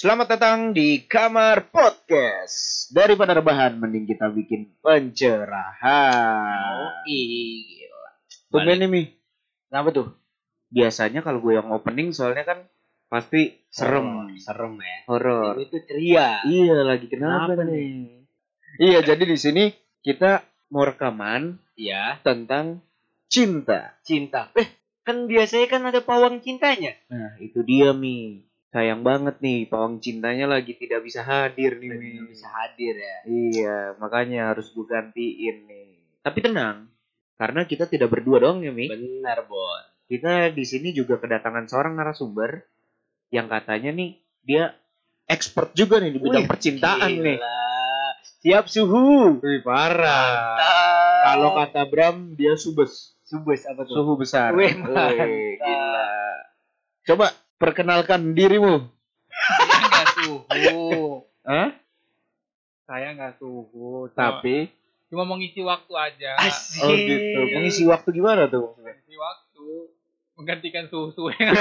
Selamat datang di Kamar Podcast. Daripada rebahan, mending kita bikin pencerahan. gila. Tumben nih, Mi. Kenapa tuh? Biasanya kalau gue yang opening soalnya kan pasti serem, Oh, serem ya. horor. Itu ceria. Iya, lagi kenapa, Kenapa nih? Iya, jadi di sini kita mau rekaman Iya, tentang cinta. cinta. Eh, kan biasanya kan ada pawang cintanya. Nah, itu dia, Mi. Sayang banget nih, pawang cintanya lagi tidak bisa hadir nih, Mi. Nggak bisa hadir ya. Iya, makanya harus gue gantiin nih. Tapi tenang, karena kita tidak berdua doang ya, Mi. Benar, Bon. Kita di sini juga kedatangan seorang narasumber yang katanya nih dia expert juga nih di bidang Wih, percintaan gila. nih. Siap suhu. Wih, parah. Kalau kata Bram, dia subes. subes apa tuh? Suhu besar. Wih, Wih, gila. Coba perkenalkan dirimu. saya nggak suhu Hah? saya nggak suhu cuma, Tapi cuma mengisi waktu aja Asik. oh gitu. Mengisi waktu gimana tuh? mengisi waktu menggantikan suhu suhu yang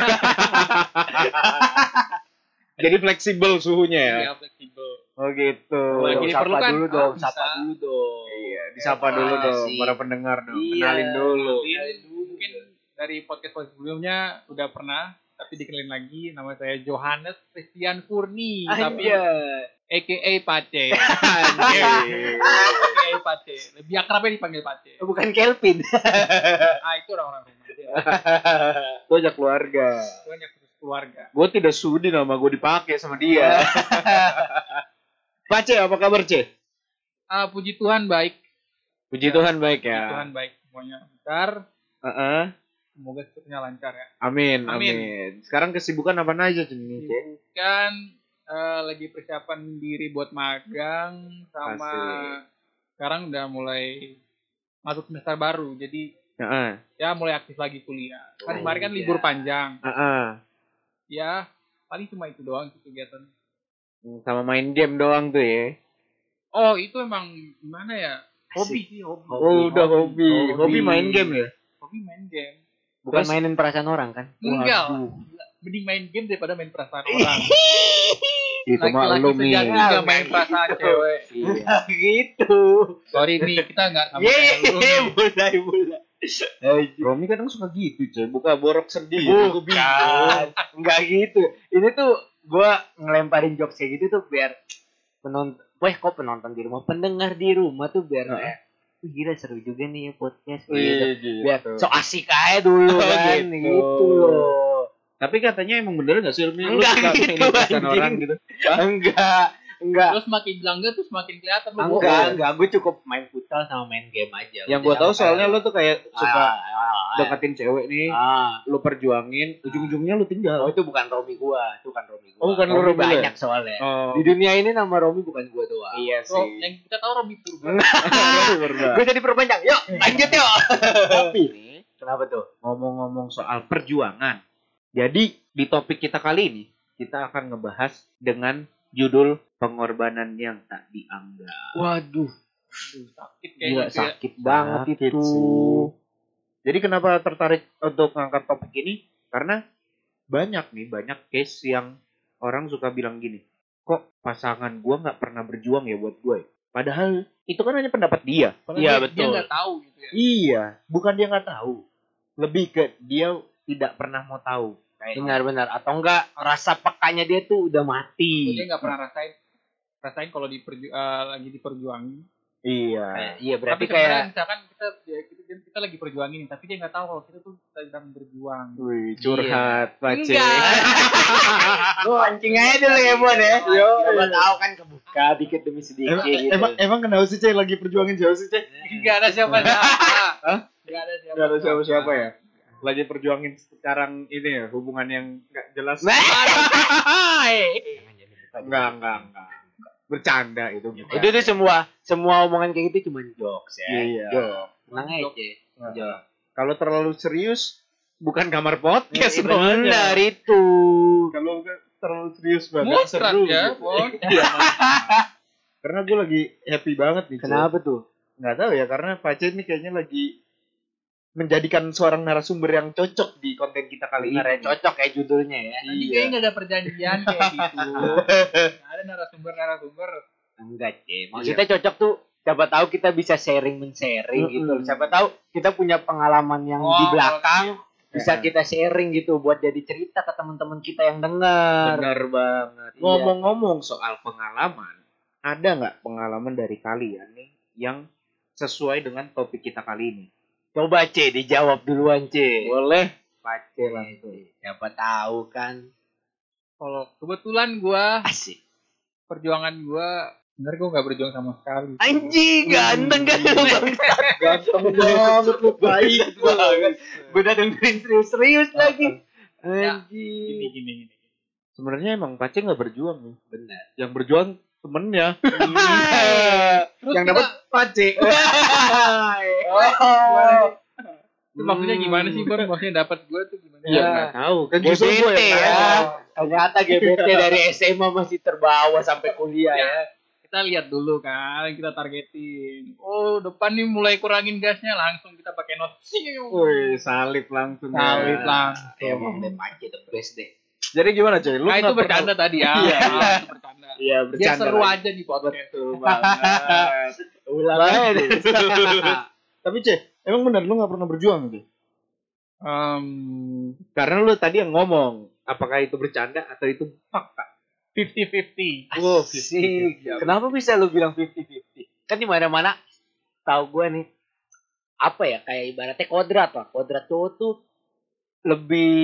Jadi fleksibel suhunya ya. ya fleksibel Oh gitu. Lagi sapa diperlukan. dulu dong, Ah, sapa dulu dong. Iya, disapa Terima dulu dong para pendengar dong. Iya. Kenalin dulu. mungkin dari podcast podcast sebelumnya udah pernah tapi dikenalin lagi nama saya Johannes Christian Kurni tapi AKA Pace AKA Pace lebih akrabnya dipanggil Pace Bukan Kelvin. ah itu orang-orang Gue ajak keluarga. banyak terus keluarga Gue tidak sudi nama gue dipakai sama dia. Pace, apa kabar, Ce? ah puji Tuhan baik Puji Tuhan baik puji ya. Tuhan baik semuanya lancar Heeh. Semoga seterusnya lancar ya Amin, amin, Amin. Sekarang kesibukan apa aja, Cini? Ce? kan eh, lagi persiapan diri buat magang sama sekarang udah mulai masuk semester baru jadi Heeh. ya mulai aktif lagi kuliah kan Oh, kemarin kan iya. libur panjang Heeh. ya paling cuma itu doang sih kegiatan Sama main game doang tuh ya. oh itu emang gimana ya hobi sih hobi Oh, udah hobi. Hobi. Hobi main game ya? hobi main game Bukan Terus- mainin perasaan orang kan? enggak Waduh. mending main game daripada main perasaan orang Itu mah lu, Mi. sejati nggak main perasaan cewek Iya. gitu. sorry mi kita nggak sama Ye, kayak lu, Mi. mulai mulai. Romi kadang suka gitu, coy. Buka borok sendiri. Gua bingung. Bukan. Enggak gitu. Ini tuh gua ngelemparin jokes kayak gitu tuh biar penonton, weh kok penonton di rumah, pendengar di rumah tuh biar kayak, "Wih, gila seru juga nih ya podcast gitu. gitu. Biar so asik aja dulu Oh, kan gitu. gitu. loh. Tapi katanya emang bener gak sih? Lu Enggak gitu, orang gitu? Enggak, enggak. terus makin bilang enggak tuh semakin kelihatan lu Enggak, bohong. enggak. Gue cukup main futsal sama main game aja. Yang gua tahu soalnya lu tuh kayak suka ah, ah, deketin cewek nih, ah. lu perjuangin, ujung-ujungnya lu Oh tinggal. itu bukan Romi gua, itu bukan Romi gua. Oh, bukan lu Romi ya? banyak soalnya. Oh, Di dunia ini nama Romi bukan gua doang. iya Oh, sih. yang kita tahu Robi Purba. Gue jadi perpanjang. Yuk, lanjut yuk. Tapi nih, Kenapa tuh? ngomong-ngomong soal perjuangan. Jadi di topik kita kali ini, kita akan ngebahas dengan judul pengorbanan yang tak dianggap. Waduh, Aduh, sakit gila kayaknya tuh ya. sakit banget Sakit itu. sih. Jadi kenapa tertarik untuk ngangkat topik ini? Karena banyak nih, banyak case yang orang suka bilang gini, kok pasangan gua nggak pernah berjuang ya buat gue? Padahal itu kan hanya pendapat dia. Padahal Iya, dia- betul. Dia nggak tahu gitu ya. Iya, bukan dia nggak tahu, lebih ke dia tidak pernah mau tahu. Kayak Benar-benar atau enggak rasa pekanya dia tuh udah Dia mati. nggak pernah rasain rasain kalau diperju eh, lagi diperjuangin. Iya. Kayak- Iya berarti tapi kayak misalkan kita ya, kita, kita lagi perjuangin tapi dia nggak tahu kalau kita tuh sedang berjuang. Wih, curhat, Pace. Enggak. lu mancing aja dulu ya Bon ya. Yo, Siapa iya. tahu kan kebuka dikit demi sedikit Emang, gitu. emang, emang kenapa sih Cek lagi perjuangin siapa sih Cek? Nggak ada siapa-siapa. Hah? Nggak ada siapa. Gak ada siapa-siapa ya? Lagi perjuangin sekarang ini ya, hubungan yang gak jelas. Nah. Enggak, enggak, enggak. Bercanda itu. bukan. Itu tuh semua semua omongan kayak gitu cuma jokes ya. Iya. Jokes. Tenang aja. Nah, Jokes. Kalau terlalu serius, bukan kamar podcast Iya, namanya. benar itu. Kalau nggak terlalu serius banget, Mutrat seru ya, gitu. Iya, Karena gue lagi happy banget nih. Kenapa tuh? Nggak tahu ya, karena Pace ini kayaknya lagi menjadikan seorang narasumber yang cocok di konten kita kali ya, ini. cocok kayak judulnya ya. Tadi Iya. kayaknya nggak ada perjanjian kayak gitu. Nggak ada narasumber-narasumber. Enggak, C. Maksudnya cocok tuh siapa tahu kita bisa sharing men-sharing gitu. Mm-mm. Siapa tahu kita punya pengalaman yang Oh, di belakang bisa Ya. kita sharing gitu buat jadi cerita ke teman-teman kita yang dengar. Benar banget. Iya. Ngomong-ngomong soal pengalaman, ada nggak pengalaman dari kalian nih yang sesuai dengan topik kita kali ini? Coba C dijawab duluan C. Boleh. Pace langsung. Siapa tahu kan. Kalau kebetulan gua Asik. perjuangan gua bener gua nggak berjuang sama sekali. Anjing ganteng kan lu bang. Ganteng banget lu baik banget. Gue udah dengerin serius-serius lagi. Ya, Anjing. Gini gini gini. Sebenarnya emang Pace nggak berjuang nih. Benar. Yang berjuang temennya. Yang dapat Pace. Oh. itu maksudnya gimana sih Bor? Maksudnya dapat gua tuh gimana? Ya nggak tahu. Kan justru GBT gue yang ya. tahu. Ternyata GBT dari SMA masih terbawa sampai kuliah ya. Ya. Kita lihat dulu kan, kita targetin. Oh, depan nih mulai kurangin gasnya, langsung kita pakai not. Wih, salib langsung. ya. Salib lah. Emang deh Pace the best deh. Jadi gimana coy? Lu Nah, itu nggak pernah- bercanda tadi ya. Iya, bercanda. Iya, bercanda. seru lagi. aja di podcast. Betul banget. Ulang. Tapi Ceh, emang benar lu nggak pernah berjuang gitu? Em, Karena lu tadi yang ngomong, apakah itu bercanda atau itu fakta? 50-50. Wow, Asik. Kenapa bisa lu bilang 50-50? Kan di mana-mana tahu gue nih apa ya kayak ibaratnya kodrat lah. Kodrat cowok tuh lebih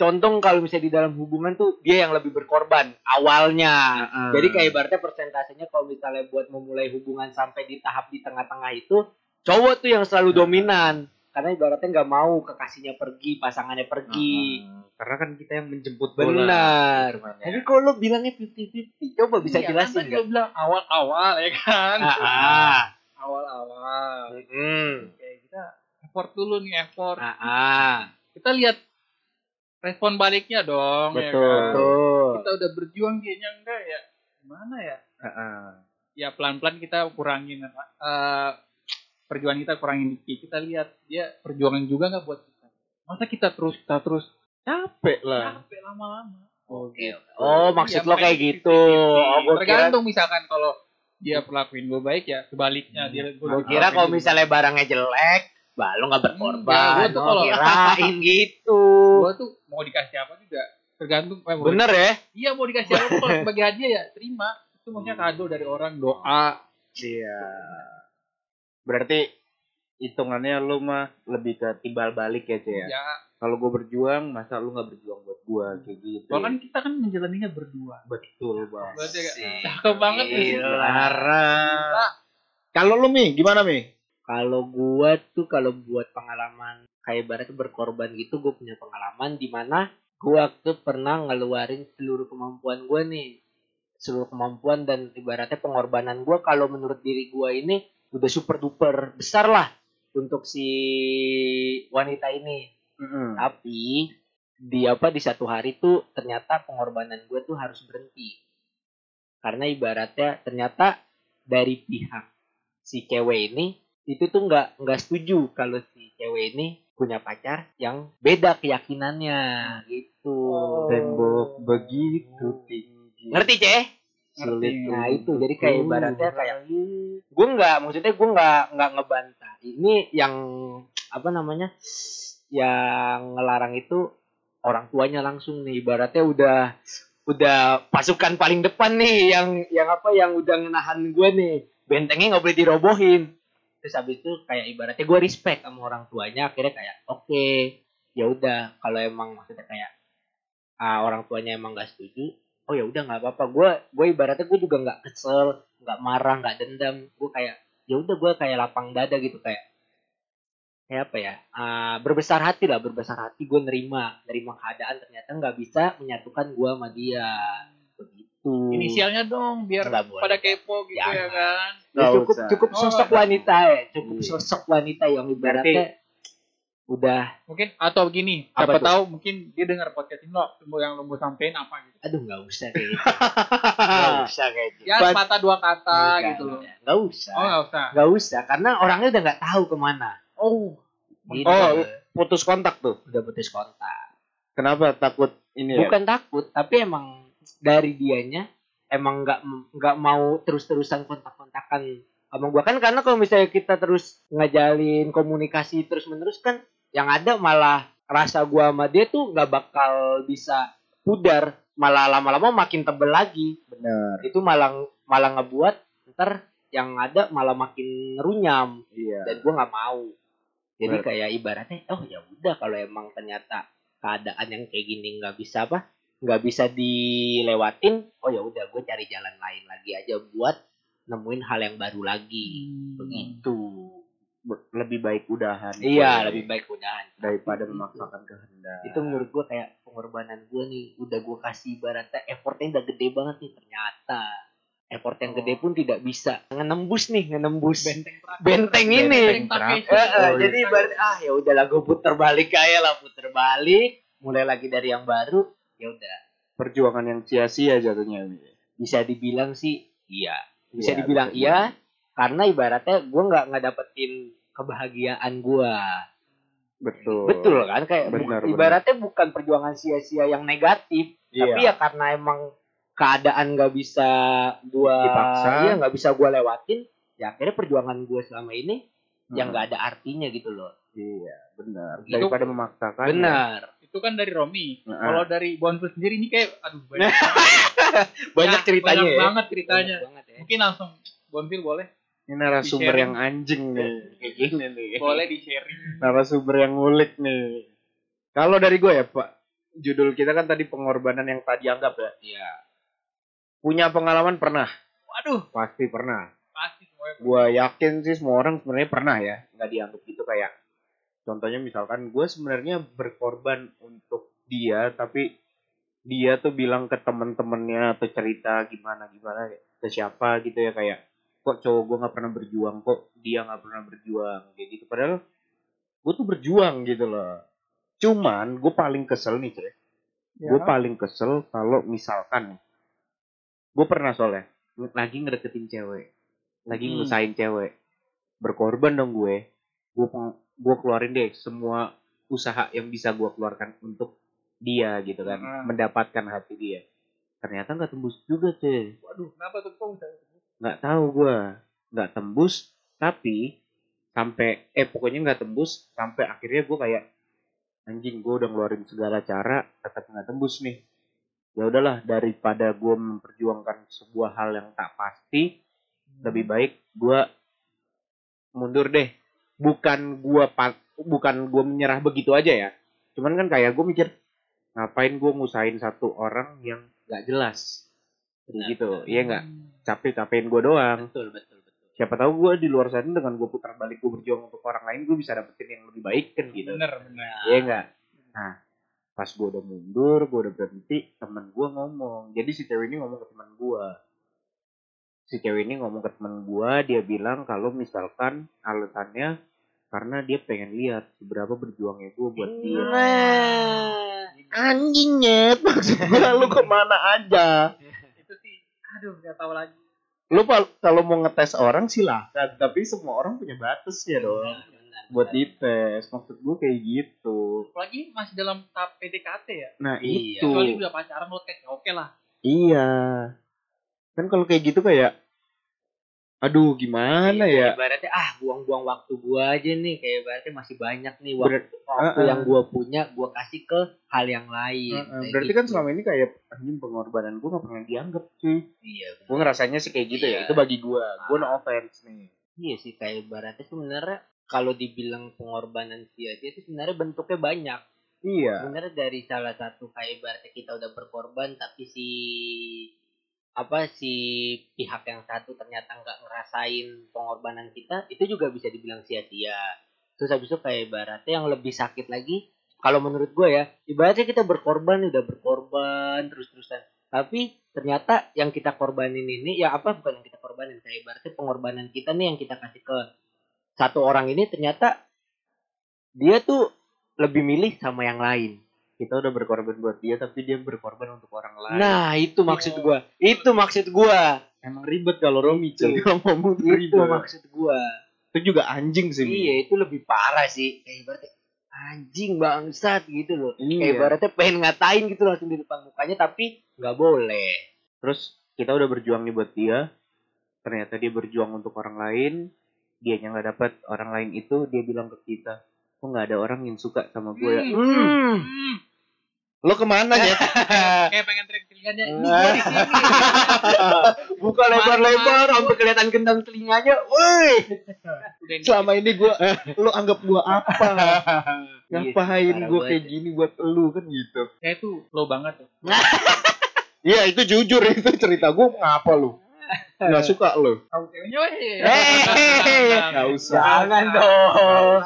condong kalau misalnya di dalam hubungan tuh dia yang lebih berkorban awalnya. Heeh. Jadi kayak ibaratnya persentasenya kalau misalnya buat memulai hubungan sampai di tahap di tengah-tengah itu cowok tuh yang selalu dominan karena ibaratnya nggak mau kekasihnya pergi, pasangannya pergi. Heeh. Karena kan kita yang menjemput bola. Benar. Ya. Tapi kalau lo bilangnya 50-50, coba bisa Iya, jelasin kan tadi nggak? gua bilang awal-awal ya kan. Ah, ah. Awal-awal. Mm. Kayak kita effort dulu nih, effort. Ah, ah. Kita lihat respon baliknya dong. ya Betul. kan? Betul. Kita udah berjuang kayaknya enggak ya. Gimana ya? Heeh. ya pelan-pelan kita kurangin eh perjuangan kita kurangin dikit kita lihat dia perjuangan juga nggak buat kita masa kita terus kita terus Capek lah. capek lama-lama Oke. Oh, maksud Iya, lo kayak makanya gitu. 50-50. Oh, gua kira tergantung misalkan kalau dia perlakuin gue baik ya sebaliknya dia gua kira kalau misalnya barangnya jelek, bah lo nggak berkorban. gua tuh Oh, kalau- kirain gitu. Gue tuh mau dikasih apa juga tergantung eh, mau Bener ya? iya mau dikasih apa kalau sebagai hadiah ya terima itu maksudnya kado dari orang doa Iya. Berarti hitungannya lu mah lebih ke timbal balik ya, Ceh ya. ya Kalau gue berjuang, masa lu nggak berjuang buat gue kayak gitu. kan kita kan menjalaninya berdua betul Asik. cakep banget nih. Lara. Kalau lu Mi, gimana Mi? Kalau gua tuh kalau buat pengalaman kayak ibaratnya berkorban gitu, gue punya pengalaman di mana gua tuh pernah ngeluarin seluruh kemampuan gua nih, seluruh kemampuan dan ibaratnya pengorbanan gua kalau menurut diri gua ini udah super duper besar lah untuk si wanita ini. Tapi di apa di satu hari tuh ternyata pengorbanan gue tuh harus berhenti. Karena ibaratnya ternyata dari pihak si cewek ini itu tuh nggak nggak setuju kalau si cewek ini punya pacar yang beda keyakinannya. Gitu. Tembok begitu tinggi. Ngerti ceh? Sulit. Nah itu. Jadi kayak ibaratnya kayak gue nggak maksudnya gue nggak nggak ngebantah. Ini yang apa namanya yang ngelarang itu orang tuanya langsung nih. Ibaratnya udah udah pasukan paling depan nih yang yang apa yang udah ngenahan gue nih. Bentengnya nggak boleh dirobohin terus habis itu kayak ibaratnya gue respect sama orang tuanya akhirnya kayak oke ya udah. Kalau emang maksudnya kayak ah, orang tuanya emang gak setuju oh ya udah nggak apa-apa. Gue gue ibaratnya gue juga nggak kesel nggak marah nggak dendam. Gue kayak ya udah gue kayak lapang dada gitu kayak kayak apa ya ah, berbesar hati lah berbesar hati gue nerima nerima keadaan. Ternyata nggak bisa menyatukan gue sama dia begitu inisialnya dong biar Nggak boleh. pada kepo gitu Jangan. ya kan Ya, cukup usah. cukup Oh, sosok nggak. wanita ya cukup Iya. sosok wanita yang ibaratnya udah mungkin atau begini Apa siapa tuh? tahu mungkin dia dengar podcast ini lo semua yang lo mau sampein apa gitu aduh nggak usah kayak gitu nggak usah kayak gitu ya sepatah dua kata Nggak, gitu loh nggak usah oh nggak usah nggak usah karena orangnya udah nggak tahu ke mana Oh, Gitu. Oh, putus kontak tuh. udah putus kontak. Kenapa takut ini ya? Bukan takut, tapi emang dari dianya emang nggak nggak mau terus-terusan kontak-kontakan sama gua kan karena kalau misalnya kita terus ngajalin komunikasi terus-menerus kan yang ada malah rasa gua sama dia tuh nggak bakal bisa pudar, malah lama-lama makin tebel lagi. Benar. Itu malah malah ngebuat ntar yang ada malah makin runyam Iya. dan gua nggak mau. Jadi kayak ibaratnya oh ya udah kalau emang ternyata keadaan yang kayak gini nggak bisa apa nggak bisa dilewatin oh ya udah gue cari jalan lain lagi aja buat nemuin hal yang baru lagi. Begitu. Be- Lebih baik udahan. iya lebih baik udahan. Daripada Gitu. memaksakan kehendak. itu menurut gue kayak pengorbanan gue nih udah gue kasih ibaratnya effortnya udah gede banget nih ternyata effort yang gede pun tidak bisa ngenembus nih ngenembus Benteng terakhir. benteng ini. Benteng Oh, jadi ibarat ah ya udahlah gue puter balik aja lah puter balik. Mulai lagi dari yang baru ya udah Perjuangan yang sia-sia jatuhnya. Bisa dibilang sih iya bisa Iya, dibilang bisa iya karena ibaratnya gue nggak nggak dapetin kebahagiaan gue Betul. betul kan kayak bu- Benar, benar. ibaratnya bukan perjuangan sia-sia yang negatif tapi Iya. ya karena emang keadaan nggak bisa gue Dipaksa. iya nggak bisa gue lewatin ya akhirnya perjuangan gue selama ini yang Hmm. nggak ada artinya gitu loh Iya, benar. Gitu. Daripada memaksakan. benar Itu kan dari Romi. Nah. Kalau dari Bonfil sendiri ini kayak aduh banyak, banyak Ya, ceritanya banyak ya banget ceritanya. Banyak banget ya. Mungkin langsung Bonfil boleh Ini narasumber Di-sharing. yang anjing nih. Kayak gini nih. boleh di sharing. Narasumber yang ngulik nih. Kalau dari gue ya, Pak. Judul kita kan tadi pengorbanan yang tadi anggap ya. Iya. Punya pengalaman pernah? Waduh, Pasti pernah. pasti semuanya. Gue yakin sih semua orang sebenarnya pernah ya. Nggak dianggap gitu kayak. Contohnya misalkan gue sebenarnya berkorban untuk dia, tapi dia tuh bilang ke temen-temennya atau cerita gimana gimana ke siapa gitu ya kayak kok cowok gue nggak pernah berjuang? Kok dia nggak pernah berjuang? Kayak gitu. Padahal gue tuh berjuang gitu loh. Cuman gue paling kesel nih cek. Ya. gue paling kesel kalau misalkan gue pernah soalnya lagi ngedeketin cewek lagi Hmm. cewek berkorban dong gue. Gue gue keluarin deh semua usaha yang bisa gue keluarkan untuk dia gitu kan. Ah. mendapatkan hati dia. Ternyata nggak tembus juga cek Waduh, kenapa tuh kok bisa? nggak tahu gue nggak tembus tapi sampai eh pokoknya nggak tembus sampai akhirnya gue kayak anjing gue udah ngeluarin segala cara tetap nggak tembus nih. Ya udahlah daripada gue memperjuangkan sebuah hal yang tak pasti lebih baik gue mundur deh bukan gue bukan gue menyerah begitu aja ya. Cuman kan kayak gue mikir ngapain gue ngusahin satu orang yang nggak jelas? Benar, gitu benar. iya nggak? Capek capekin gue doang. Betul betul betul. Siapa tahu gue di luar sana dengan gue putar balik gue berjuang untuk orang lain gue bisa dapetin yang lebih baik kan gitu. Bener, bener. iya enggak nah pas gue udah mundur gue udah berhenti temen gue ngomong. Jadi si cewek ini ngomong ke teman gue si cewek ini ngomong ke teman gue dia bilang kalau misalkan alasannya karena dia pengen lihat seberapa berjuangnya gue buat dia nah anjingnya maksud gue lu ke mana aja Itu sih, aduh nggak tahu lagi. lu kalau mau ngetes orang silahkan tapi semua orang punya batas ya dong benar, benar, buat benar. dites maksud gue kayak gitu Apalagi masih dalam tahap PDKT ya. nah Iya. itu Kecuali udah pacaran lo tes, ya oke lah. iya kan kalau kayak gitu kayak aduh gimana ya? Iya, ibaratnya ah buang-buang waktu gua aja nih. Kayak ibaratnya masih banyak nih waktu, Berat- waktu Uh-uh. yang gua punya gua kasih ke hal yang lain. Heeh, Kayak berarti gitu. kan selama ini kayak anjing pengorbanan gue gak pernah dianggap cuy. Iya benar. ngerasanya sih kayak gitu ya Iya. itu bagi gue gue no offense nih. Iya sih kayak ibaratnya sebenarnya kalau dibilang pengorbanan sia-sia itu sebenarnya bentuknya banyak. Iya. Sebenarnya dari salah satu kayak ibaratnya kita udah berkorban tapi si apa si pihak yang satu ternyata nggak ngerasain pengorbanan kita itu juga bisa dibilang sia-sia. Terus habis itu kayak ibaratnya yang lebih sakit lagi kalau menurut gue ya ibaratnya kita berkorban udah berkorban terus-terusan. Tapi ternyata yang kita korbanin ini ya apa bukan yang kita korbanin kayak ibaratnya pengorbanan kita nih yang kita kasih ke satu orang ini ternyata dia tuh lebih milih sama yang lain kita udah berkorban buat dia tapi dia berkorban untuk orang lain Nah, itu maksud Iya. gua. Itu maksud gua. emang ribet kalau Romi cuy kalau ngomong tuh Itu ribet maksud gua. itu juga anjing sih. Iya, itu lebih parah sih. Kayak ibaratnya anjing bangsat gitu loh. Kayak Iya. ibaratnya pengen ngatain gitu langsung di depan mukanya tapi nggak boleh. terus kita udah berjuang nih buat dia ternyata dia berjuang untuk orang lain dianya nggak dapat orang lain itu dia bilang ke kita kok nggak ada orang yang suka sama gue ya Hmm. Hmm. Lo ke mana ya Kayak pengen teriak telinganya. Ini gue di sini. Buka lebar-lebar sampai kelihatan gendang telinganya. Woi. Selama ini gue lo anggap gue apa Iya, ngapain gue banget. kayak gini buat lu kan gitu Kayak itu low banget. tuh. Iya itu jujur itu cerita gue ngapa lu nggak suka lu Tahu ceweknya weh. Hei. Nggak usah. Jangan dong.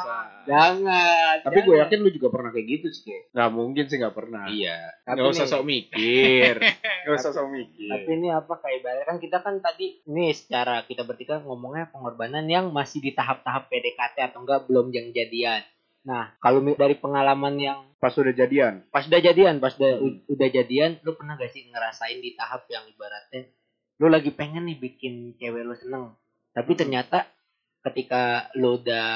Jangan. tapi gue yakin lu juga pernah kayak gitu sih nggak mungkin sih nggak pernah Iya. nggak usah sok mikir nggak usah sok mikir Tapi ini apa kayak ibaratnya kan kita kan tadi ini secara kita bertiga ngomongnya pengorbanan yang masih di tahap-tahap PDKT atau enggak belum yang jadian. Nah, kalau dari pengalaman yang pas udah jadian pas udah jadian, pas udah, Hmm. udah jadian, lu pernah gak sih ngerasain di tahap yang ibaratnya lu lagi pengen nih bikin cewek lu seneng, tapi ternyata ketika lu udah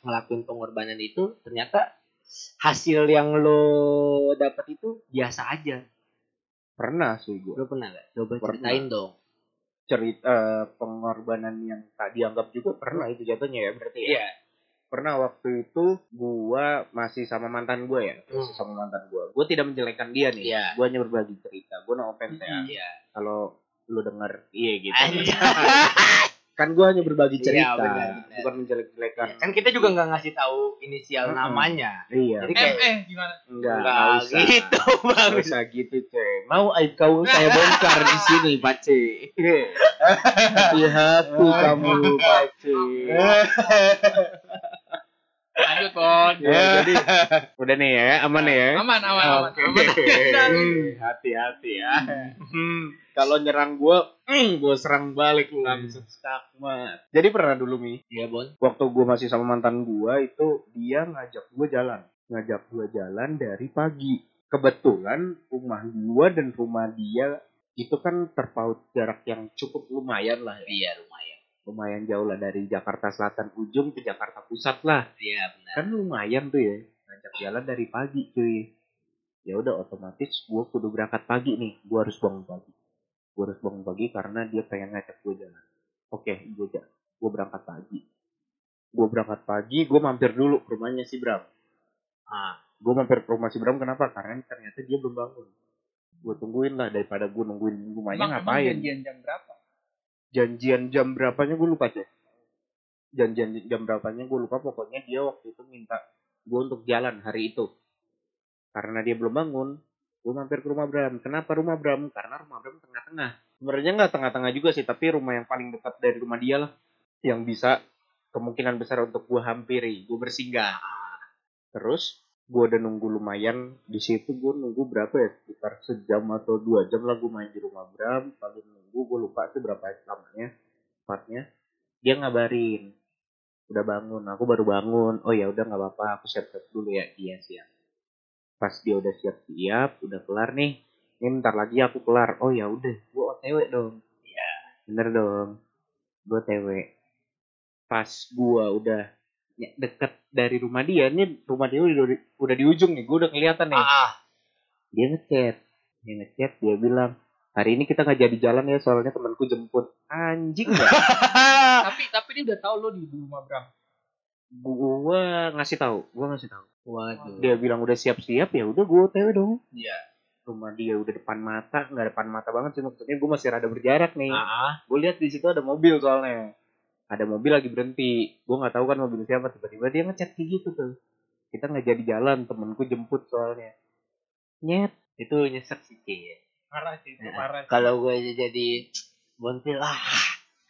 ngelakuin pengorbanan itu, ternyata hasil yang lu dapet itu biasa aja. pernah sih gue Lu pernah gak? Coba Pernah. ceritain dong. cerita eh, pengorbanan yang tak dianggap juga pernah itu jatuhnya ya berarti ya Iya. pernah waktu itu gua masih sama mantan gue ya masih sama mantan gue gue tidak menjelekkan dia nih Iya. gue hanya berbagi cerita gue no offense ya Iya. kalau lu denger iya gitu. kan gue hanya berbagi Iya, cerita benar, benar. bukan menjelek-jelekan Kan kita juga nggak ngasih tahu inisial Mm-mm. namanya. iya Jadi Eh, kayak eh, gimana? enggak nggak enggak usah gitu bang. Usah gitu cuy mau aib kau saya bongkar di sini pace hati-hati kamu pace Lanjut, Bon. Ya, jadi udah nih ya, aman nih ya. Aman, aman, aman. Oke. aman. Hmm, Hati-hati ya. Hmm, Kalau nyerang gua, hmm, gua serang balik langsung skakmat. Jadi pernah dulu mi, Iya Bon. waktu gua masih sama mantan gua itu dia ngajak gua jalan, ngajak gua jalan dari pagi. Kebetulan rumah gua dan rumah dia itu kan terpaut jarak yang cukup lumayan lah ya. Iya lumayan. Lumayan jauh lah dari Jakarta Selatan ujung ke Jakarta Pusat lah. Iya benar. kan lumayan tuh ya ngajak jalan dari pagi cuy. Ya udah otomatis gue kudu berangkat pagi nih. Gue harus bangun pagi. Gue harus bangun pagi karena dia pengen ngajak gue jalan. Oke gue gue berangkat pagi. Gue berangkat pagi gue mampir dulu ke rumahnya si Bram. Ah. gue mampir ke rumah si Bram kenapa? Karena ternyata dia belum bangun. Gue tungguin lah daripada gue nungguin rumahnya emang ngapain? janjian jam berapa? Janjian jam berapanya gue lupa cek. Janjian jam berapanya gue lupa pokoknya dia waktu itu minta gue untuk jalan hari itu. Karena dia belum bangun gue mampir ke rumah Bram. Kenapa rumah Bram? Karena rumah Bram tengah-tengah. Sebenarnya nggak tengah-tengah juga sih tapi rumah yang paling dekat dari rumah dia lah. Yang bisa kemungkinan besar untuk gue hampiri. Gue bersinggah. Terus gue udah nunggu lumayan. Di situ gue nunggu berapa ya? Sekitar sejam atau dua jam lah gue main di rumah Bram. Paling nunggu gue lupa sih berapa lamanya tepatnya dia ngabarin udah bangun aku baru bangun. Oh ya udah nggak apa-apa aku siap-siap dulu ya. Iya siap. Pas dia udah siap-siap udah kelar nih. Ini bentar lagi aku kelar. Oh ya udah gue otw dong. Iya bener dong. Gue otw pas gue udah ya, deket dari rumah dia ini rumah dia udah, udah di ujung nih gue udah kelihatan nih Ah. dia ngechat dia ngechat dia bilang hari ini kita nggak jadi jalan ya soalnya temanku jemput anjing nggak Tapi tapi dia udah tahu lo di rumah Bram. gua ngasih tahu gua ngasih tahu Waduh. dia bilang udah siap-siap ya udah gua otw dong Iya. rumah dia udah depan mata nggak depan mata banget sih maksudnya gua masih rada berjarak nih Ah. gue lihat di situ ada mobil soalnya ada mobil lagi berhenti gue nggak tahu kan mobil siapa tiba-tiba dia ngechat kayak gitu tuh kita nggak jadi jalan temenku jemput soalnya nyet Itu nyesek sih Ci. Parah sih, itu Nah, parah. sih. Kalau gue jadi bontil ah.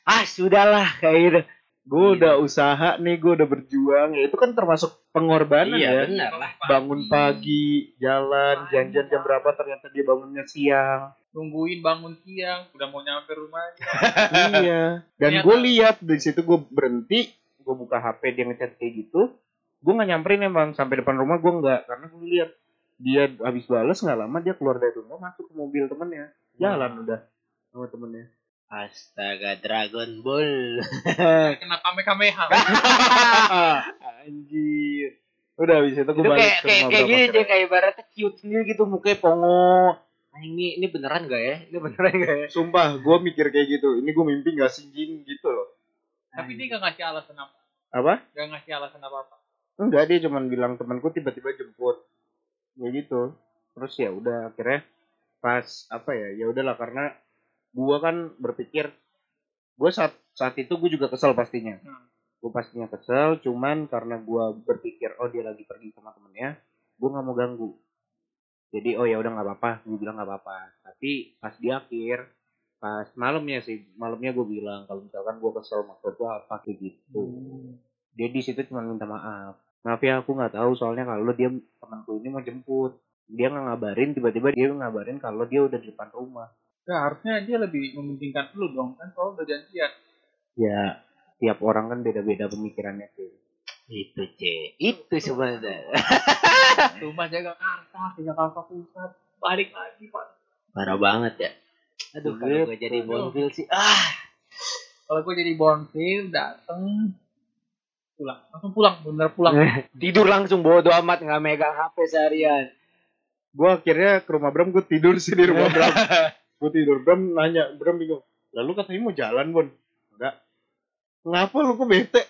Ah sudahlah kayak gitu. gue udah usaha nih gue udah berjuang ya itu kan termasuk pengorbanan ya benar lah. bangun pagi jalan janjian jam berapa ternyata dia bangunnya siang Nungguin bangun siang, udah mau nyampe rumah aja. iya dan gue lihat di situ gue berhenti gue buka hp dia ngechat kayak gitu gue nggak nyamperin emang sampai depan rumah gue nggak karena gue lihat dia habis balas nggak lama dia keluar dari rumah masuk ke mobil temennya jalan udah sama temennya Astaga Dragon Ball. Kena kame-kameha. Anjir. Udah habis itu gue balik kayak ke kayak kayak gini deh kayak ibaratnya cute sendiri gitu mukanya pongo. Nah, ini ini beneran gak ya? Ini beneran gak ya? Sumpah, gue mikir kayak gitu. Ini gue mimpi gak sinjing gitu loh. Tapi dia gak ngasih alasan apa. Apa? Gak ngasih alasan apa-apa. Enggak, dia cuma bilang temanku tiba-tiba jemput. Ya gitu. Terus ya udah akhirnya pas apa ya? Ya udahlah karena gua kan berpikir gua saat saat itu gue juga kesel pastinya. Hmm. Gue pastinya kesel, cuman karena gua berpikir oh dia lagi pergi sama temennya, gue nggak mau ganggu. Jadi oh ya udah nggak apa-apa, gue bilang nggak apa-apa. Tapi pas di akhir, pas malamnya sih, malamnya gue bilang kalau misalkan gue kesel maksud gue apa kayak gitu. Dia di situ cuma minta maaf. Maaf ya aku nggak tahu soalnya kalau dia temanku ini mau jemput. Dia nggak ngabarin tiba-tiba dia ngabarin kalau dia udah di depan rumah. Ya harusnya dia lebih mementingkan lu dong. Kan kalau udah janjian. ya tiap orang kan beda-beda pemikirannya sih Itu C. Itu sebenarnya. Rumah jaga Jakarta, Jakarta Pusat. Balik lagi, Pak. Parah banget ya. Aduh kalau gue jadi bonfil sih. Ah. Kalau gue jadi bonfil, dateng pulang. Langsung pulang, bener pulang. Tidur langsung bodo amat nggak megang HP seharian. gue akhirnya ke rumah Bram gue tidur sih di rumah Bram gue tidur Bram nanya Bram bingung lalu katanya mau jalan Bon enggak ngapa lu kok bete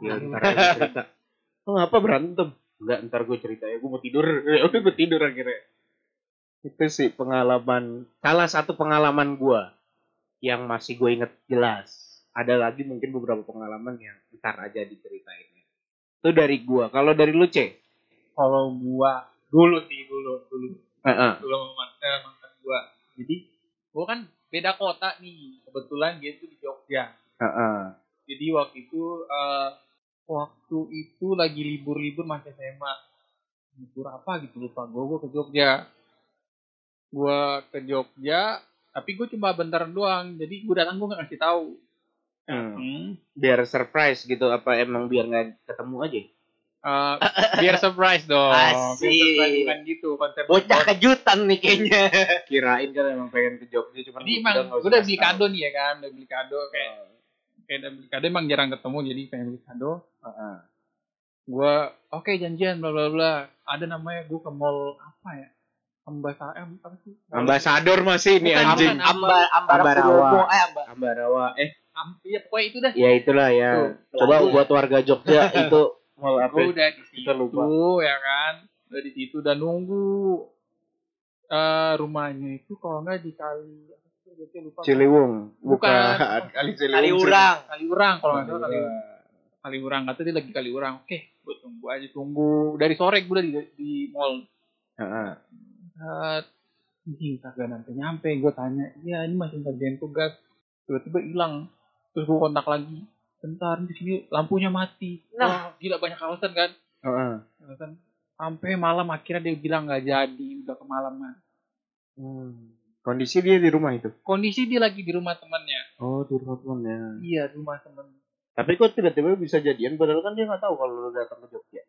ya ntar aja cerita lu ngapa berantem enggak ntar gue cerita ya gue mau tidur ya udah gue tidur akhirnya itu sih pengalaman salah satu pengalaman gue yang masih gue inget jelas ada lagi mungkin beberapa pengalaman yang ntar aja diceritainnya itu dari gue kalau dari lu C Kalau gua dulu sih, dulu, dulu. Heeh. Dulu sama mantan, mantan gua. Jadi, gua kan beda kota nih. Kebetulan dia tuh di Jogja. Heeh. Jadi waktu itu eh, waktu itu lagi libur-libur masih SMA. Libur apa gitu lupa gue gue ke Jogja. Gua ke Jogja, tapi gue cuma bentar doang. Jadi gue datang gue nggak ngasih tahu. Hmm. Hmm. biar surprise gitu apa emang biar nggak ketemu aja Eh, biar surprise dong. Asik. Biar surprise bukan gitu konsep. Bocah kejutan nih kayaknya. kirain kan emang pengen ke Jogja cuman Jadi emang gue udah beli kado nih ya kan, udah beli kado kayak kayak beli kado emang jarang ketemu jadi pengen beli kado. Gue oke janjian bla bla bla. Ada namanya gue ke mall apa ya? Ambasa em apa sih? ambasador masih ini Bukan, anjing bukan. Ambar ambar Ambarawa. Eh ambar. Ambarawa eh Am, iya pokoknya itu dah. ya itulah ya Tuh, coba lalu buat warga Jogja itu mau apa Gue udah di situ Kita lupa. ya kan. Udah di situ dan nunggu eh rumahnya itu kalau nggak di Ciliwung Bukan. bukan kali Ciliwung Kali urang. Kali urang kalau nggak salah kali Kali urang. kali urang kata dia lagi kali urang oke gue tunggu aja tunggu dari sore gue udah di, di mall Heeh. Anjing kagak nyampe nyampe gue tanya iya ini masih ngerjain tugas tiba-tiba hilang terus gue kontak lagi bentar di sini lampunya mati Nah. Wah, gila banyak alasan kan Heeh. alasan sampai malam akhirnya dia bilang nggak jadi udah kemalaman Hmm. Kondisi dia di rumah itu? Kondisi dia lagi di rumah temannya. Oh di rumah temannya. Iya di rumah temen tapi kok tiba-tiba bisa jadian? Padahal kan dia nggak tahu kalau lu datang ke Jogja.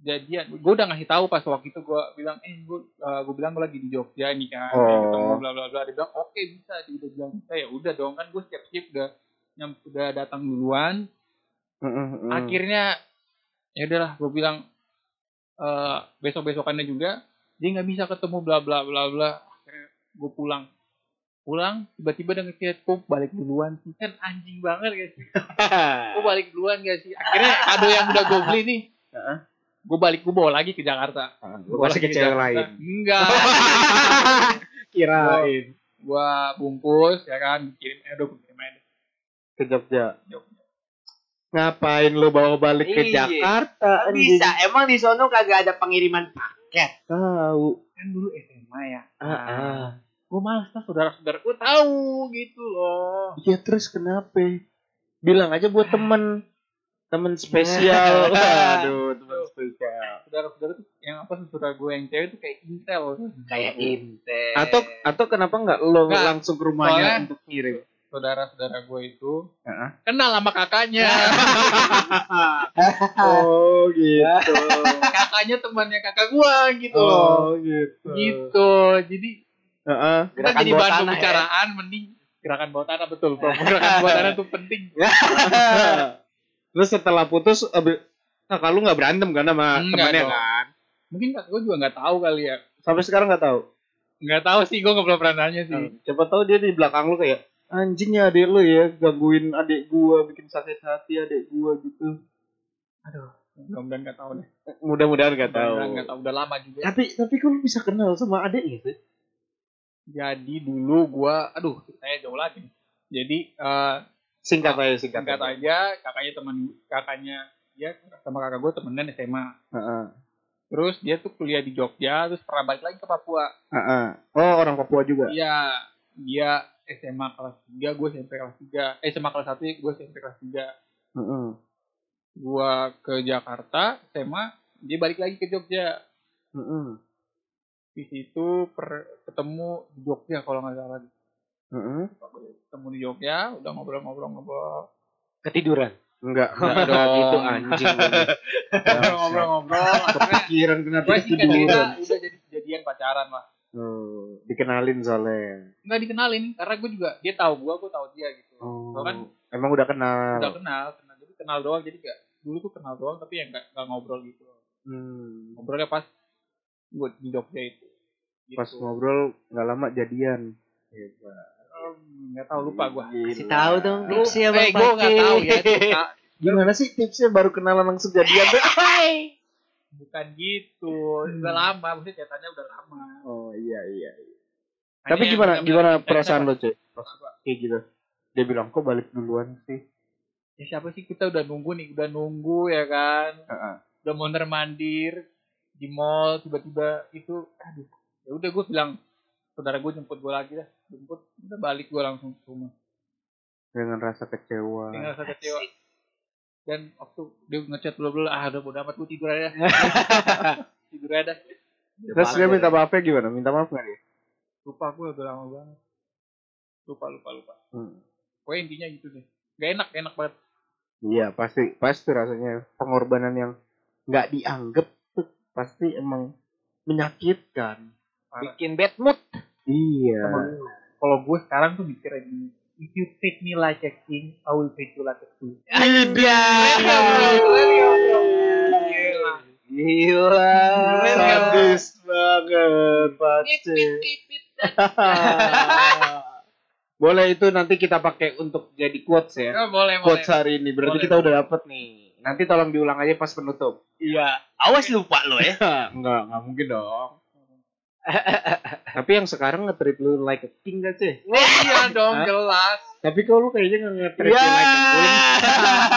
Jadian. Gue udah ngasih tahu pas waktu itu gue bilang eh gue gue bilang gue lagi di Jogja nih kan Oh. ketemu bla bla bla. Dia bilang oke bisa. Dia udah bilang bisa ya udah dong kan gue siap siap udah yang udah datang duluan. Akhirnya ya udahlah gue bilang eh besok besokannya juga dia nggak bisa ketemu bla bla bla bla gue pulang pulang tiba-tiba udah ngechat kok balik duluan sih kan anjing banget guys gue balik duluan gak sih akhirnya kado yang udah gue beli nih Heeh. gue balik gue bawa lagi ke Jakarta Gua Gua kasih ke cewek Jakarta. lain enggak kirain gue bungkus ya kan kirim eh udah gue kirim aja ke Jogja Jogja. ngapain lu bawa balik ke Iya. Jakarta anjing? Bisa, emang di sono kagak ada pengiriman paket. tahu kan dulu SMA ya ah, ah. Gue males lah saudara-saudara gue tahu gitu loh Iya terus kenapa? Bilang aja buat temen temen spesial. Waduh, temen spesial. saudara-saudara tuh yang apa saudara gue yang cewek tuh kayak intel Kayak Intel. Atau atau kenapa nggak lo Nggak. langsung ke rumahnya Soalnya- untuk ngirim? saudara-saudara gue itu Heeh. kenal sama kakaknya Oh gitu. kakaknya temannya kakak gue gitu Oh gitu. gitu jadi Heeh. kita Gerakan jadi bahan tanah, ya. pembicaraan mending gerakan bawah tanah betul bro gerakan bawah tanah tuh penting Terus setelah putus, nah, kalau nggak berantem kan sama Enggak temannya dong. kan? mungkin gue juga nggak tahu kali ya Sampai sekarang nggak tahu. nggak tahu sih gue nggak pernah nanya sih Siapa tahu dia di belakang lu kayak anjingnya adik lu ya gangguin adik gua bikin sakit hati adik gua gitu. aduh mudah-mudahan nggak tahu deh Mudah-mudahan nggak tahu. mudah-mudahan nggak tahu udah lama juga Tapi tapi kok lu bisa kenal sama adiknya sih? Jadi dulu gue aduh saya jauh lagi jadi eh, Singkat aja singkat. singkat aja kakaknya teman kakaknya dia sama kakak gue temenan SMA Heeh. terus dia tuh kuliah di Jogja terus pernah balik lagi ke Papua Heeh. Oh orang Papua juga. iya dia SMA kelas 3 gue SMP kelas 3 eh SMA kelas 1 gue SMP kelas 3 Heeh. gue ke Jakarta SMA dia balik lagi ke Jogja Heeh. Di situ per, ketemu di Jogja kalau nggak salah Heeh. ketemu di Jogja udah ngobrol-ngobrol-ngobrol Ketiduran. Enggak, Enggak enggak dong. gitu anjing. ngobrol-ngobrol Kepikiran kenapa gue cerita tiduran. udah jadi jadian pacaran lah Oh, dikenalin soalnya. nggak dikenalin karena gue juga dia tahu gue gue tahu dia gitu Oh, kan emang udah kenal. udah kenal kenal jadi kenal doang jadi gak dulu tuh kenal doang tapi ya nggak nggak ngobrol gitu Hmm. ngobrolnya pas gue di Jogja itu Gitu. Pas ngobrol nggak lama jadian. Em, nggak tahu lupa gue Kasih tahu dong tipsnya eh, Bang gue nggak tahu ya. Gimana sih tipsnya baru kenalan langsung jadian tuh? bukan gitu udah lama maksudnya catatannya udah lama Oh iya iya. iya. Hanya Tapi gimana gimana eh, perasaan lo cuy? Pas kayak gitu. Dia bilang kok balik duluan sih. ya siapa sih kita udah nunggu nih udah nunggu ya kan Heeh. udah mondar mandir di mall tiba-tiba itu aduh ya udah gue bilang saudara gue jemput gue lagi dah jemput udah balik gue langsung ke rumah. Dengan rasa kecewa. tinggal rasa kecewa. Dan waktu dia ngechat bla bla ah udah bodo amat gue tidur aja tidur aja dah. Terus dia minta maafnya gimana? Minta maaf nggak dia? lupa gue udah lama banget. Lupa lupa lupa. Hmm. pokoknya intinya gitu deh. Gak enak gak enak banget. Iya pasti pasti rasanya pengorbanan yang nggak dianggap pasti emang menyakitkan. Bikin bad mood. Iya. kalau gue sekarang tuh mikir gini if you treat me like a king I will treat you like a queen Iya. Gila. Sadis banget, Pace. Boleh itu nanti kita pakai untuk jadi quotes ya. Ya, boleh boleh Quotes hari ini. Berarti Boleh, kita udah dapet nih. Nanti tolong diulang aja pas penutup. Iya. Awas lupa lo ya. enggak, enggak mungkin dong. Tapi yang sekarang nge-treat lu like a king gak sih? oh iya dong Hah? jelas Tapi kalau lu kayaknya nggak nge-treat Ya. lu like a queen.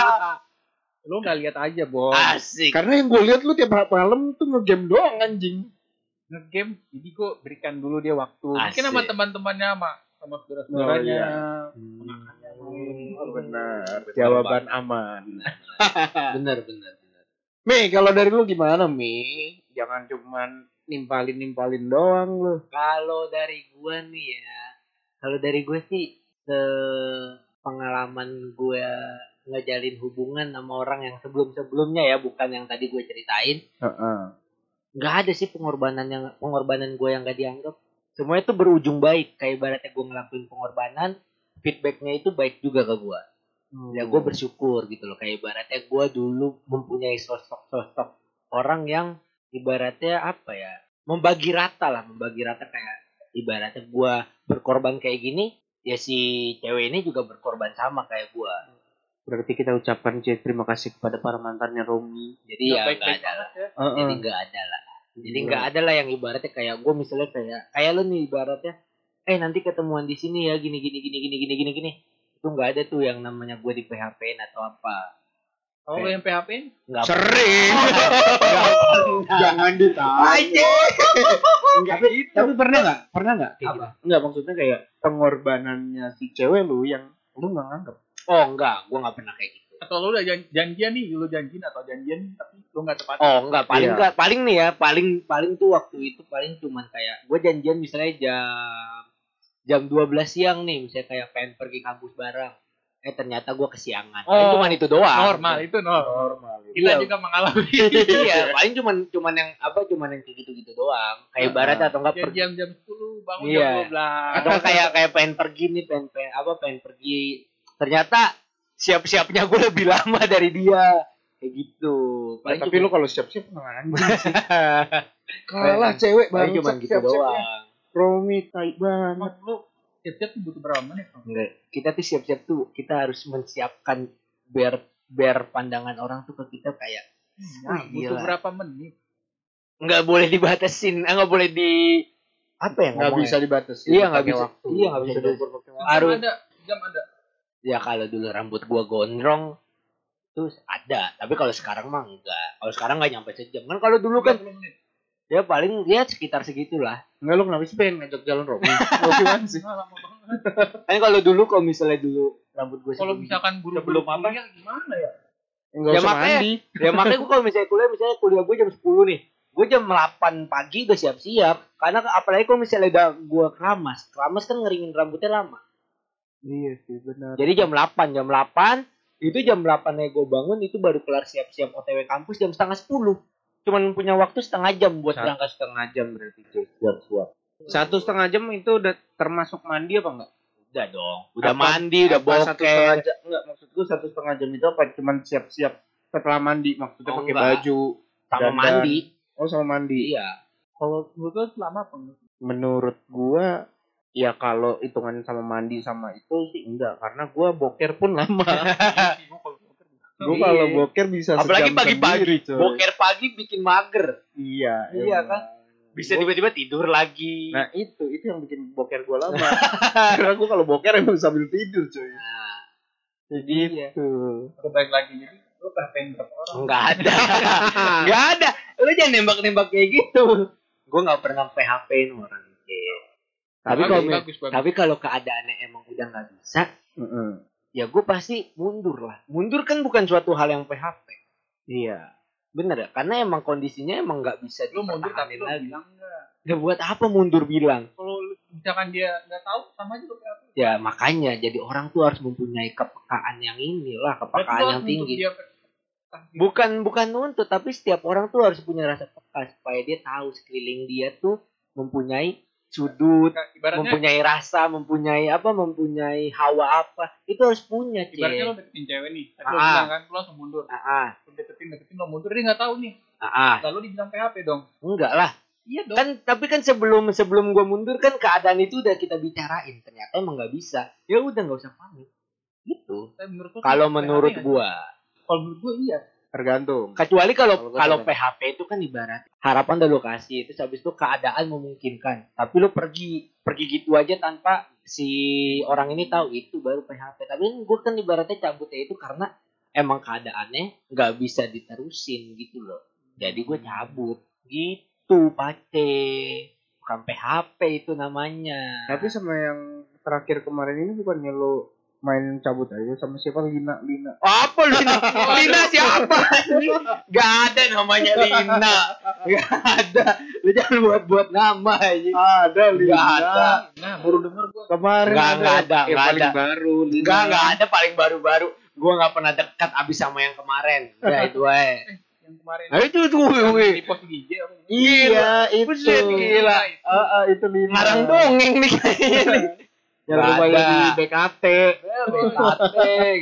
lu nggak lihat aja bos Asik. Karena yang gue lihat lu tiap malam tuh nge-game doang anjing. ngegame jadi gue berikan dulu dia waktu mungkin Asik. sama teman-temannya sama sama saudara-saudaranya Oh, Oh, benar. Jawaban aman. Bener bener bener. Mi, kalau dari lu gimana, Mi? Jangan cuman nimpalin-nimpalin doang lu. Kalau dari gua nih ya, kalau dari gue sih se pengalaman gue ngejalin hubungan sama orang yang sebelum-sebelumnya ya, bukan yang tadi gue ceritain. Heeh. nggak ada sih pengorbanan yang pengorbanan gue yang gak dianggap. Semuanya itu berujung baik. Kayak ibaratnya gue ngelakuin pengorbanan, feedbacknya itu baik juga ke gue. Ya gue bersyukur gitu loh. Kayak ibaratnya gue dulu mempunyai sosok-sosok orang yang ibaratnya apa ya, membagi rata lah, membagi rata kayak ibaratnya gue berkorban kayak gini, ya si cewek ini juga berkorban sama kayak gue. Berarti kita ucapkan terima kasih kepada para mantannya Romi. Jadi ya nggak baik-baik ada lah. ya. Heeh. Jadi nggak ada lah. Jadi nggak ada lah yang ibaratnya kayak gue misalnya kayak kayak lu nih ibaratnya, eh nanti ketemuan di sini ya gini gini gini gini gini gini gini. Itu nggak ada tuh yang namanya gue di PHP atau apa. kalau lu yang PHP -in, Nggak Sering. Jangan ditanya. tapi, tapi pernah nggak? Pernah nggak? Kayak Apa? Nggak maksudnya kayak pengorbanannya si cewek lu yang lu nggak nganggap. Oh enggak, gue nggak pernah kayak gitu. Atau lu udah jan- janjian nih lu janjian atau janjian tapi lu nggak tepat. Oh enggak, paling Iya. enggak, paling nih ya, paling paling tuh waktu itu paling cuman kayak gue janjian misalnya jam jam 12 siang nih, misalnya kayak pengen pergi kampus bareng. eh ternyata gue kesiangan. Oh, Paling cuman itu doang. normal itu normal. Normal kita Iya. juga mengalami. Iya paling cuman cuman yang apa cuman yang kayak gitu gitu doang. Kayak Nah, barat atau enggak pergi. jam jam 10 bangun Iya. jam 12 atau kayak kayak pengen pergi nih pengen, pengen apa pengen pergi. Ternyata siap-siapnya gue lebih lama dari dia kayak gitu paling tapi lu kalau siap-siap nggak anjing sih. Kalah cewek paling banget cuman gitu doang Romi tai banget. Lu siap-siap tuh butuh berapa menit? Enggak, kita tuh siap-siap tuh kita harus menyiapkan biar biar pandangan orang tuh ke kita kayak Wih, butuh gila. berapa menit nggak boleh dibatasin ah, nggak boleh di apa ya Nggak bisa dibatasi. Iya, nggak pakai bisa. waktu. Iya, nggak bisa diukur pakai waktu. jam Harus. ada jam ada ya kalau dulu rambut gua gondrong terus ada. Tapi kalau sekarang mah enggak. Kalau sekarang nggak nyampe sejam. Kan kalau dulu kan 30 menit? ya paling ya sekitar segitulah. Enggak lu kenapa sih pengen ngajak jalan Romi? Lu gimana sih? Lama banget. Kan kalau dulu kalau misalnya dulu rambut gua kalau misalkan buru sebelum apa? kuliah gimana ya? Enggak Ya, usah makanya- mandi. ya makanya gua kalau misalnya kuliah misalnya kuliah gua jam 10 nih. Gua jam 8 pagi udah siap-siap. Karena apalagi kalau misalnya udah gua keramas keramas kan ngeringin rambutnya lama Iya sih benar. Jadi jam 8, jam 8 itu jam 8 nya gue bangun itu baru kelar siap-siap OTW kampus jam setengah 10. Cuman punya waktu setengah jam buat Satu berangkat. setengah jam berarti. Siap siap. Satu setengah jam itu udah termasuk mandi apa enggak? Udah dong. Udah Apa- mandi, udah Apa Satu setengah jam enggak maksud gue satu setengah jam itu apa? Cuman siap-siap setelah mandi maksudnya Oh, pakai enggak. baju. Sama dandan. mandi. Oh sama mandi. Iya. kalau menurut lu selama apa? Menurut gua ya kalau hitungan sama mandi sama itu sih enggak karena gua boker pun lama. Iya gua kalau boker bisa. gua Iya. boker bisa Apalagi pagi-pagi. coy. Boker pagi bikin mager. Iya. Iya, emang. kan? Bisa tiba-tiba tidur lagi. Nah itu itu yang bikin boker gua lama. karena gua kalau boker emang sambil tidur cuy. Nah, Kayak Iya. gitu. Atau balik lagi jadi lu PHP berapa orang enggak ada. Enggak ada. Lu jangan nembak-nembak kayak gitu. Gue nggak pernah PHP-in orang. Iya. Tapi Bagus, kalau bagus, bagus. tapi kalau keadaannya emang udah nggak bisa, Heeh. ya gue pasti mundur lah. Mundur kan bukan suatu hal yang PHP. Iya. Bener ya? Karena emang kondisinya emang nggak bisa lu mundur tapi lu lagi. bilang enggak Ya buat apa mundur bilang? kalau lu- misalkan dia nggak tahu sama aja lu PHP Ya makanya jadi orang tuh harus mempunyai kepekaan yang inilah, kepekaan yang tinggi. dia ke- Bukan bukan nuntut, tapi setiap orang tuh harus punya rasa peka supaya dia tahu sekeliling dia tuh mempunyai sudut, Kayak ibaratnya mempunyai rasa, mempunyai apa, mempunyai hawa apa. Itu harus punya, ibaratnya Cek. lu deketin cewek nih tadi lu Ah. bilang kan lu langsung mundur Ah, ah, lu deketin deketin lu mundur dia nggak tahu nih ah, ah. lalu dibilang PHP dong Enggak lah. iya dong kan tapi kan sebelum sebelum gua mundur kan keadaan itu udah kita bicarain ternyata emang nggak bisa ya udah nggak usah panik gitu Tapi menurut lu kalau menurut nggak? gua kalau menurut gua iya Tergantung. kecuali kalau Kalau. PHP itu kan ibarat harapan udah lo kasih terus habis itu keadaan memungkinkan. Tapi lu pergi pergi gitu aja tanpa si orang ini tahu itu baru PHP tapi gue kan ibaratnya cabutnya itu karena emang keadaannya nggak bisa diterusin gitu loh. Jadi gue cabut. Gitu pace bukan PHP itu namanya. Tapi sama yang terakhir kemarin ini bukannya lo main cabut aja sama siapa Lina Lina. apa Lina Lina siapa Gak ada namanya Lina Gak ada lu jangan buat buat nama aja Ada Nggak ada. nah baru denger gua Kemarin Nggak, nggak ada, Yang nggak paling ada. baru. Lina. Enggak, enggak ada paling baru-baru. Gua nggak pernah dekat abis sama yang kemarin. Ya itu aja. yang kemarin Nah itu tuh, gue. di pos ini? Iya, itu. Buset, gila. Ah, ah, itu Lina. Ngarang dongeng nih kayaknya Yang Nggak rumahnya ada. di BKT. Ya, BKT,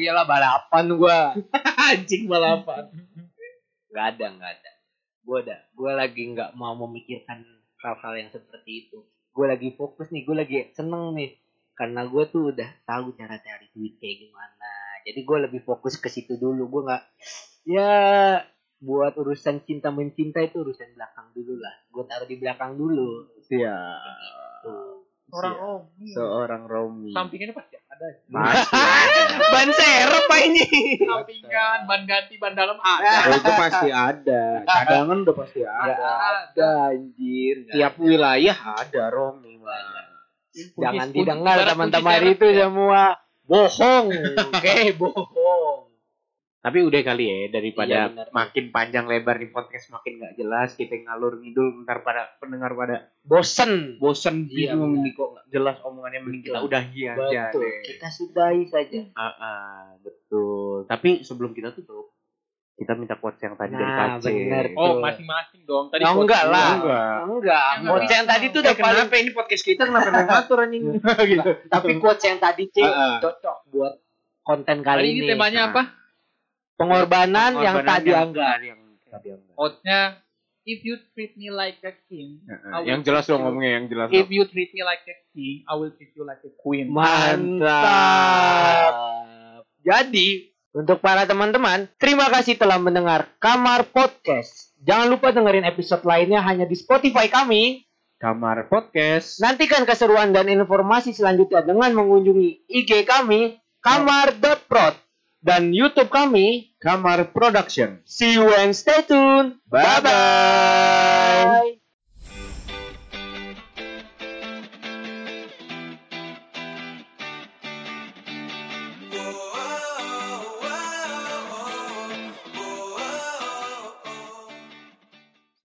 gila balapan gua. Anjing balapan. Gak ada, gak ada. Gua ada. Gua lagi nggak mau memikirkan hal-hal yang seperti itu. Gue lagi fokus nih, gue lagi seneng nih. Karena gue tuh udah tahu cara cari duit kayak gimana. Jadi gue lebih fokus ke situ dulu. Gue nggak, ya buat urusan cinta mencinta itu urusan belakang dulu lah. Gue taruh di belakang dulu. Siap. Tuh. Orang Romi Seorang Romi. sampingannya pasti ada Pasti ada. Ban serep apa ini? sampingan ban ganti ban dalam ada Oh, itu pasti ada. Cadangan udah pasti ada. ada anjir. Tiap wilayah ada Romi. Bang. Jangan didengar teman-teman itu semua bohong. Oke, bohong. Tapi udah kali ya daripada Iya, makin panjang lebar di podcast makin nggak jelas kita ngalur ngidul ntar pada pendengar pada Bosen. bosan Iya, bingung nih kok nggak jelas omongannya mending kita Betul. udahi aja Betul. deh. Kita sudahi saja. Ah, ah, betul. Tapi sebelum kita tutup kita minta quotes yang tadi dari Nah, Pace. bener. Oh, masing-masing dong. Tadi Oh, quote enggak lah. Enggak. Enggak, Yang quotes yang tadi tuh udah paling kenapa ini podcast kita kenapa yang ngatur anjing? gitu. tapi quotes yang tadi C ah. cocok buat konten kali ini ini. temanya Nah. apa? Pengorbanan yang Pengorbanan tak dianggap. yang tak dianggap. Quote-nya If you treat me like a king, Ah, ah. Yang jelas dong ngomongnya yang jelas. if dong. you treat me like a king, I will treat you like a queen. Mantap. Jadi, untuk para teman-teman, terima kasih telah mendengar Kamar Podcast. Jangan lupa dengerin episode lainnya hanya di Spotify kami. Kamar podcast. Nantikan keseruan dan informasi selanjutnya dengan mengunjungi IG kami, kamar.prod, dan YouTube kami, Kamar production. See you and stay tuned. Bye-bye. Bye-bye.